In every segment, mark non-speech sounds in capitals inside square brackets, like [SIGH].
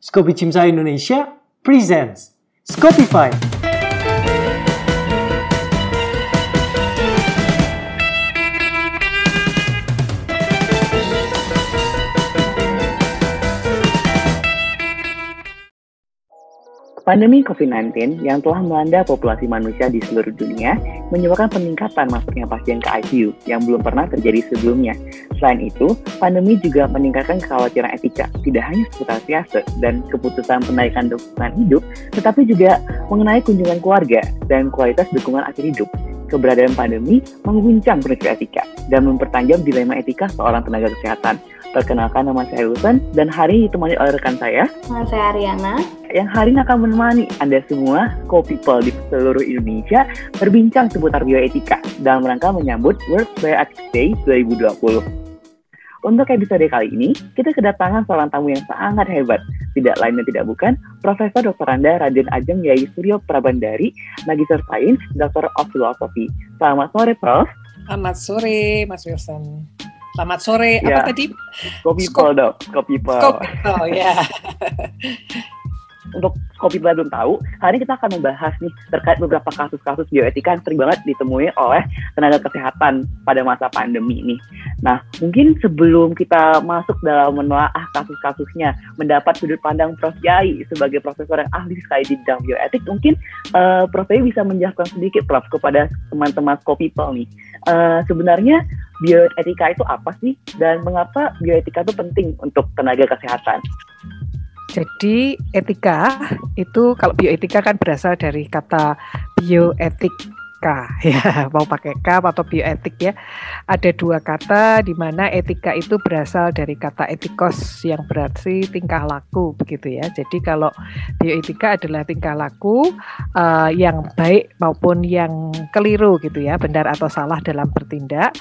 Skopi Cimsa Indonesia presents Skopify. Pandemi COVID-19 yang telah melanda populasi manusia di seluruh dunia menyebabkan peningkatan masuknya pasien ke ICU yang belum pernah terjadi sebelumnya. Selain itu, pandemi juga meningkatkan kekhawatiran etika, tidak hanya seputar siasat dan keputusan penaikan dukungan hidup, tetapi juga mengenai kunjungan keluarga dan kualitas dukungan akhir hidup keberadaan pandemi mengguncang prinsip etika dan mempertajam dilema etika seorang tenaga kesehatan. Perkenalkan nama saya Wilson dan hari ini ditemani oleh rekan saya. Nama saya Ariana. Yang hari ini akan menemani Anda semua, co-people di seluruh Indonesia, berbincang seputar bioetika dalam rangka menyambut World Bioethics Day 2020. Untuk episode kali ini, kita kedatangan seorang tamu yang sangat hebat. Tidak lain dan tidak bukan, Profesor Dr. Anda Raden Ajeng Yai Suryo Prabandari, Magister Sains, Dr. of Philosophy. Selamat sore, Prof. Selamat sore, Mas Wilson. Selamat sore. Ya. Apa tadi? Kopi dok, kopi. Oh ya. [LAUGHS] Untuk kopi belum tahu, hari ini kita akan membahas nih terkait beberapa kasus-kasus bioetika yang sering banget ditemui oleh tenaga kesehatan pada masa pandemi ini. Nah, mungkin sebelum kita masuk dalam menelaah kasus-kasusnya, mendapat sudut pandang Prof. Yai sebagai profesor yang ahli sekali di bidang bioetik, mungkin eh, Prof. Yai bisa menjelaskan sedikit, Prof, kepada teman-teman kopi nih. Eh, sebenarnya bioetika itu apa sih dan mengapa bioetika itu penting untuk tenaga kesehatan? Jadi etika itu kalau bioetika kan berasal dari kata bioetik [LAUGHS] ya mau pakai K atau bioetik ya. Ada dua kata di mana etika itu berasal dari kata etikos yang berarti tingkah laku begitu ya. Jadi kalau bioetika adalah tingkah laku uh, yang baik maupun yang keliru gitu ya benar atau salah dalam bertindak.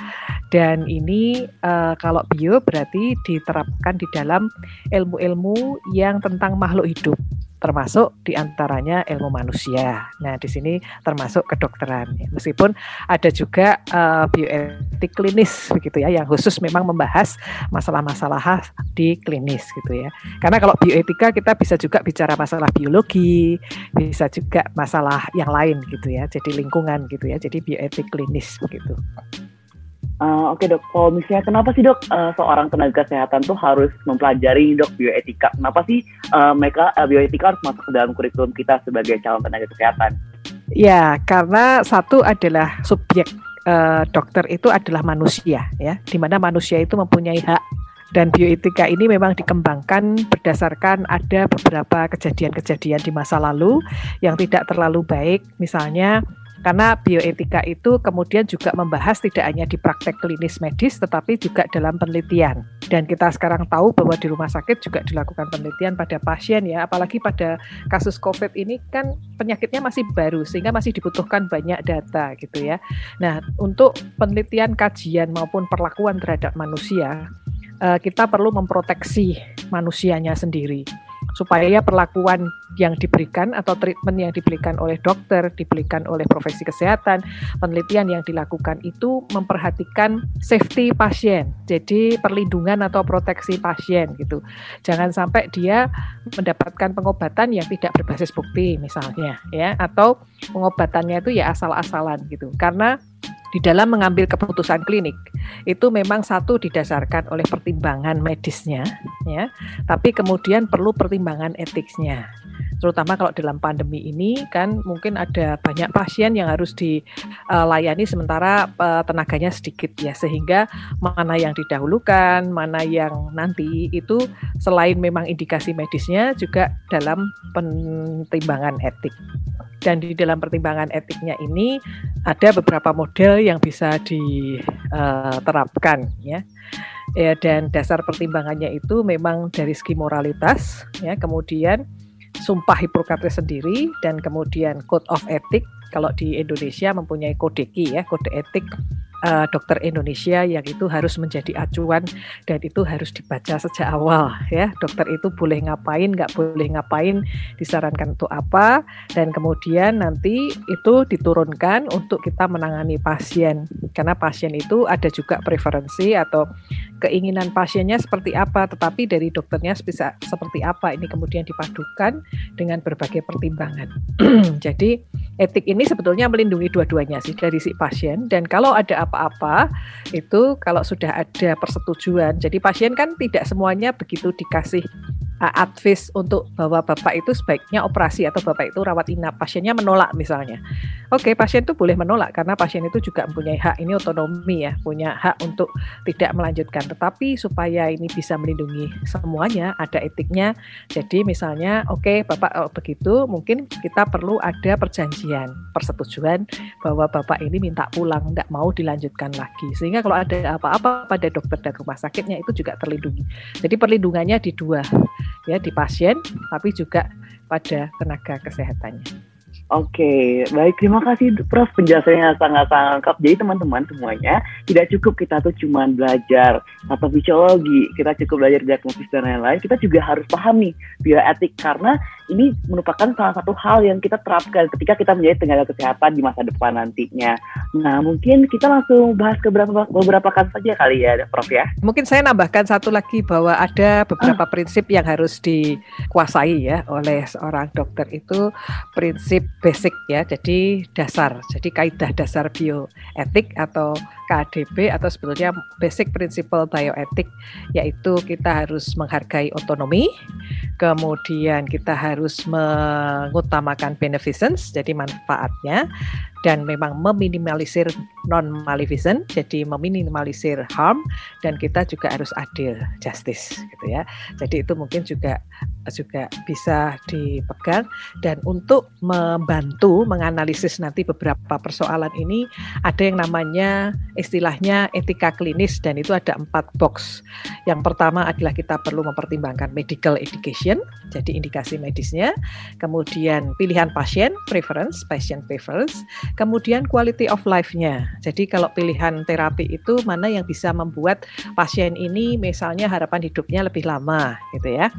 Dan ini uh, kalau bio berarti diterapkan di dalam ilmu-ilmu yang tentang makhluk hidup termasuk di antaranya ilmu manusia. Nah, di sini termasuk kedokteran. Meskipun ada juga uh, bioetik klinis begitu ya, yang khusus memang membahas masalah-masalah di klinis gitu ya. Karena kalau bioetika kita bisa juga bicara masalah biologi, bisa juga masalah yang lain gitu ya. Jadi lingkungan gitu ya. Jadi bioetik klinis begitu. Uh, Oke okay, dok, kalau misalnya kenapa sih dok uh, seorang tenaga kesehatan tuh harus mempelajari dok bioetika? Kenapa sih uh, mereka uh, bioetika harus masuk ke dalam kurikulum kita sebagai calon tenaga kesehatan? Ya, karena satu adalah subjek uh, dokter itu adalah manusia ya, di mana manusia itu mempunyai hak dan bioetika ini memang dikembangkan berdasarkan ada beberapa kejadian-kejadian di masa lalu yang tidak terlalu baik, misalnya karena bioetika itu kemudian juga membahas tidak hanya di praktek klinis medis tetapi juga dalam penelitian. Dan kita sekarang tahu bahwa di rumah sakit juga dilakukan penelitian pada pasien ya, apalagi pada kasus COVID ini kan penyakitnya masih baru sehingga masih dibutuhkan banyak data gitu ya. Nah, untuk penelitian, kajian maupun perlakuan terhadap manusia, eh, kita perlu memproteksi manusianya sendiri supaya perlakuan yang diberikan atau treatment yang diberikan oleh dokter, diberikan oleh profesi kesehatan, penelitian yang dilakukan itu memperhatikan safety pasien. Jadi perlindungan atau proteksi pasien gitu. Jangan sampai dia mendapatkan pengobatan yang tidak berbasis bukti misalnya ya atau pengobatannya itu ya asal-asalan gitu. Karena di dalam mengambil keputusan klinik. Itu memang satu didasarkan oleh pertimbangan medisnya ya. Tapi kemudian perlu pertimbangan etiknya. Terutama kalau dalam pandemi ini kan mungkin ada banyak pasien yang harus dilayani sementara uh, tenaganya sedikit ya. Sehingga mana yang didahulukan mana yang nanti itu selain memang indikasi medisnya juga dalam pertimbangan etik. Dan di dalam pertimbangan etiknya ini ada beberapa model yang bisa diterapkan ya. Ya dan dasar pertimbangannya itu memang dari segi moralitas ya, kemudian sumpah Hippocrates sendiri dan kemudian code of etik kalau di Indonesia mempunyai kodeki ya, kode etik uh, dokter Indonesia yang itu harus menjadi acuan dan itu harus dibaca sejak awal ya. Dokter itu boleh ngapain nggak boleh ngapain disarankan untuk apa dan kemudian nanti itu diturunkan untuk kita menangani pasien. Karena pasien itu ada juga preferensi atau keinginan pasiennya seperti apa tetapi dari dokternya bisa seperti apa ini kemudian dipadukan dengan berbagai pertimbangan. [CLEARS THROAT] Jadi etik ini sebetulnya melindungi dua-duanya sih dari si pasien. Dan kalau ada apa-apa itu kalau sudah ada persetujuan. Jadi pasien kan tidak semuanya begitu dikasih uh, advice untuk bahwa bapak itu sebaiknya operasi atau bapak itu rawat inap. Pasiennya menolak misalnya oke okay, pasien itu boleh menolak karena pasien itu juga mempunyai hak ini otonomi ya punya hak untuk tidak melanjutkan. Tetapi supaya ini bisa melindungi semuanya ada etiknya. Jadi misalnya oke okay, bapak oh, begitu mungkin kita perlu ada perjanjian persetujuan bahwa bapak ini minta pulang tidak mau dilanjutkan lagi. Sehingga kalau ada apa-apa pada dokter dan rumah sakitnya itu juga terlindungi. Jadi perlindungannya di dua ya di pasien tapi juga pada tenaga kesehatannya. Oke, baik terima kasih Prof penjelasannya sangat-sangat lengkap. Jadi teman-teman semuanya tidak cukup kita tuh cuma belajar atau fisiologi, kita cukup belajar diagnosis dan lain-lain. Kita juga harus pahami bioetik karena ini merupakan salah satu hal yang kita terapkan ketika kita menjadi tenaga kesehatan di masa depan nantinya. Nah, mungkin kita langsung bahas ke beberapa, beberapa kasus saja kali ya, Prof ya. Mungkin saya nambahkan satu lagi bahwa ada beberapa ah. prinsip yang harus dikuasai ya oleh seorang dokter itu prinsip basic ya, jadi dasar, jadi kaidah dasar bioetik atau KDB atau sebetulnya basic principle bioetik yaitu kita harus menghargai otonomi, kemudian kita harus mengutamakan beneficence jadi manfaatnya dan memang meminimalisir non maleficent jadi meminimalisir harm dan kita juga harus adil justice gitu ya. Jadi itu mungkin juga juga bisa dipegang. Dan untuk membantu menganalisis nanti beberapa persoalan ini ada yang namanya istilahnya etika klinis dan itu ada empat box. Yang pertama adalah kita perlu mempertimbangkan medical education jadi indikasi medisnya. Kemudian pilihan pasien preference patient preference. Kemudian quality of life-nya. Jadi kalau pilihan terapi itu mana yang bisa membuat pasien ini misalnya harapan hidupnya lebih lama gitu ya.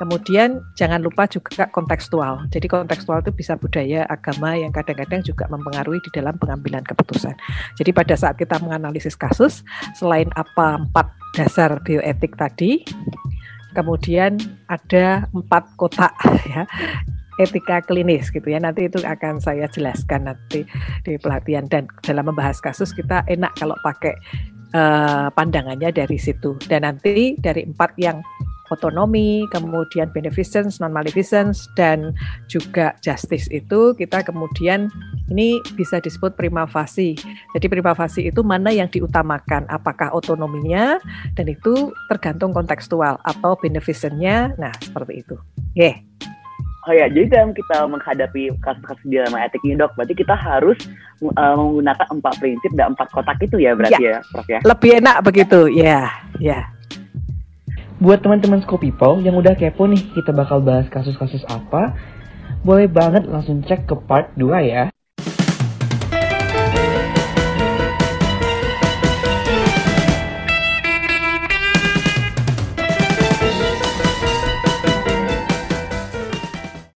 Kemudian jangan lupa juga kontekstual. Jadi kontekstual itu bisa budaya, agama yang kadang-kadang juga mempengaruhi di dalam pengambilan keputusan. Jadi pada saat kita menganalisis kasus, selain apa empat dasar bioetik tadi, kemudian ada empat kotak [LAUGHS] ya etika klinis gitu ya. Nanti itu akan saya jelaskan nanti di pelatihan dan dalam membahas kasus kita enak kalau pakai uh, pandangannya dari situ. Dan nanti dari empat yang otonomi, kemudian beneficence, non maleficence dan juga justice itu kita kemudian ini bisa disebut prima facie. Jadi prima facie itu mana yang diutamakan, apakah otonominya dan itu tergantung kontekstual atau beneficentnya. Nah, seperti itu. Oke. Yeah. Oh ya, jadi dalam kita menghadapi kasus-kasus dilema etik ini dok, berarti kita harus uh, menggunakan empat prinsip dan empat kotak itu ya berarti ya, ya Prof ya? Lebih enak begitu, ya, ya. Buat teman-teman People yang udah kepo nih kita bakal bahas kasus-kasus apa, boleh banget langsung cek ke part 2 ya.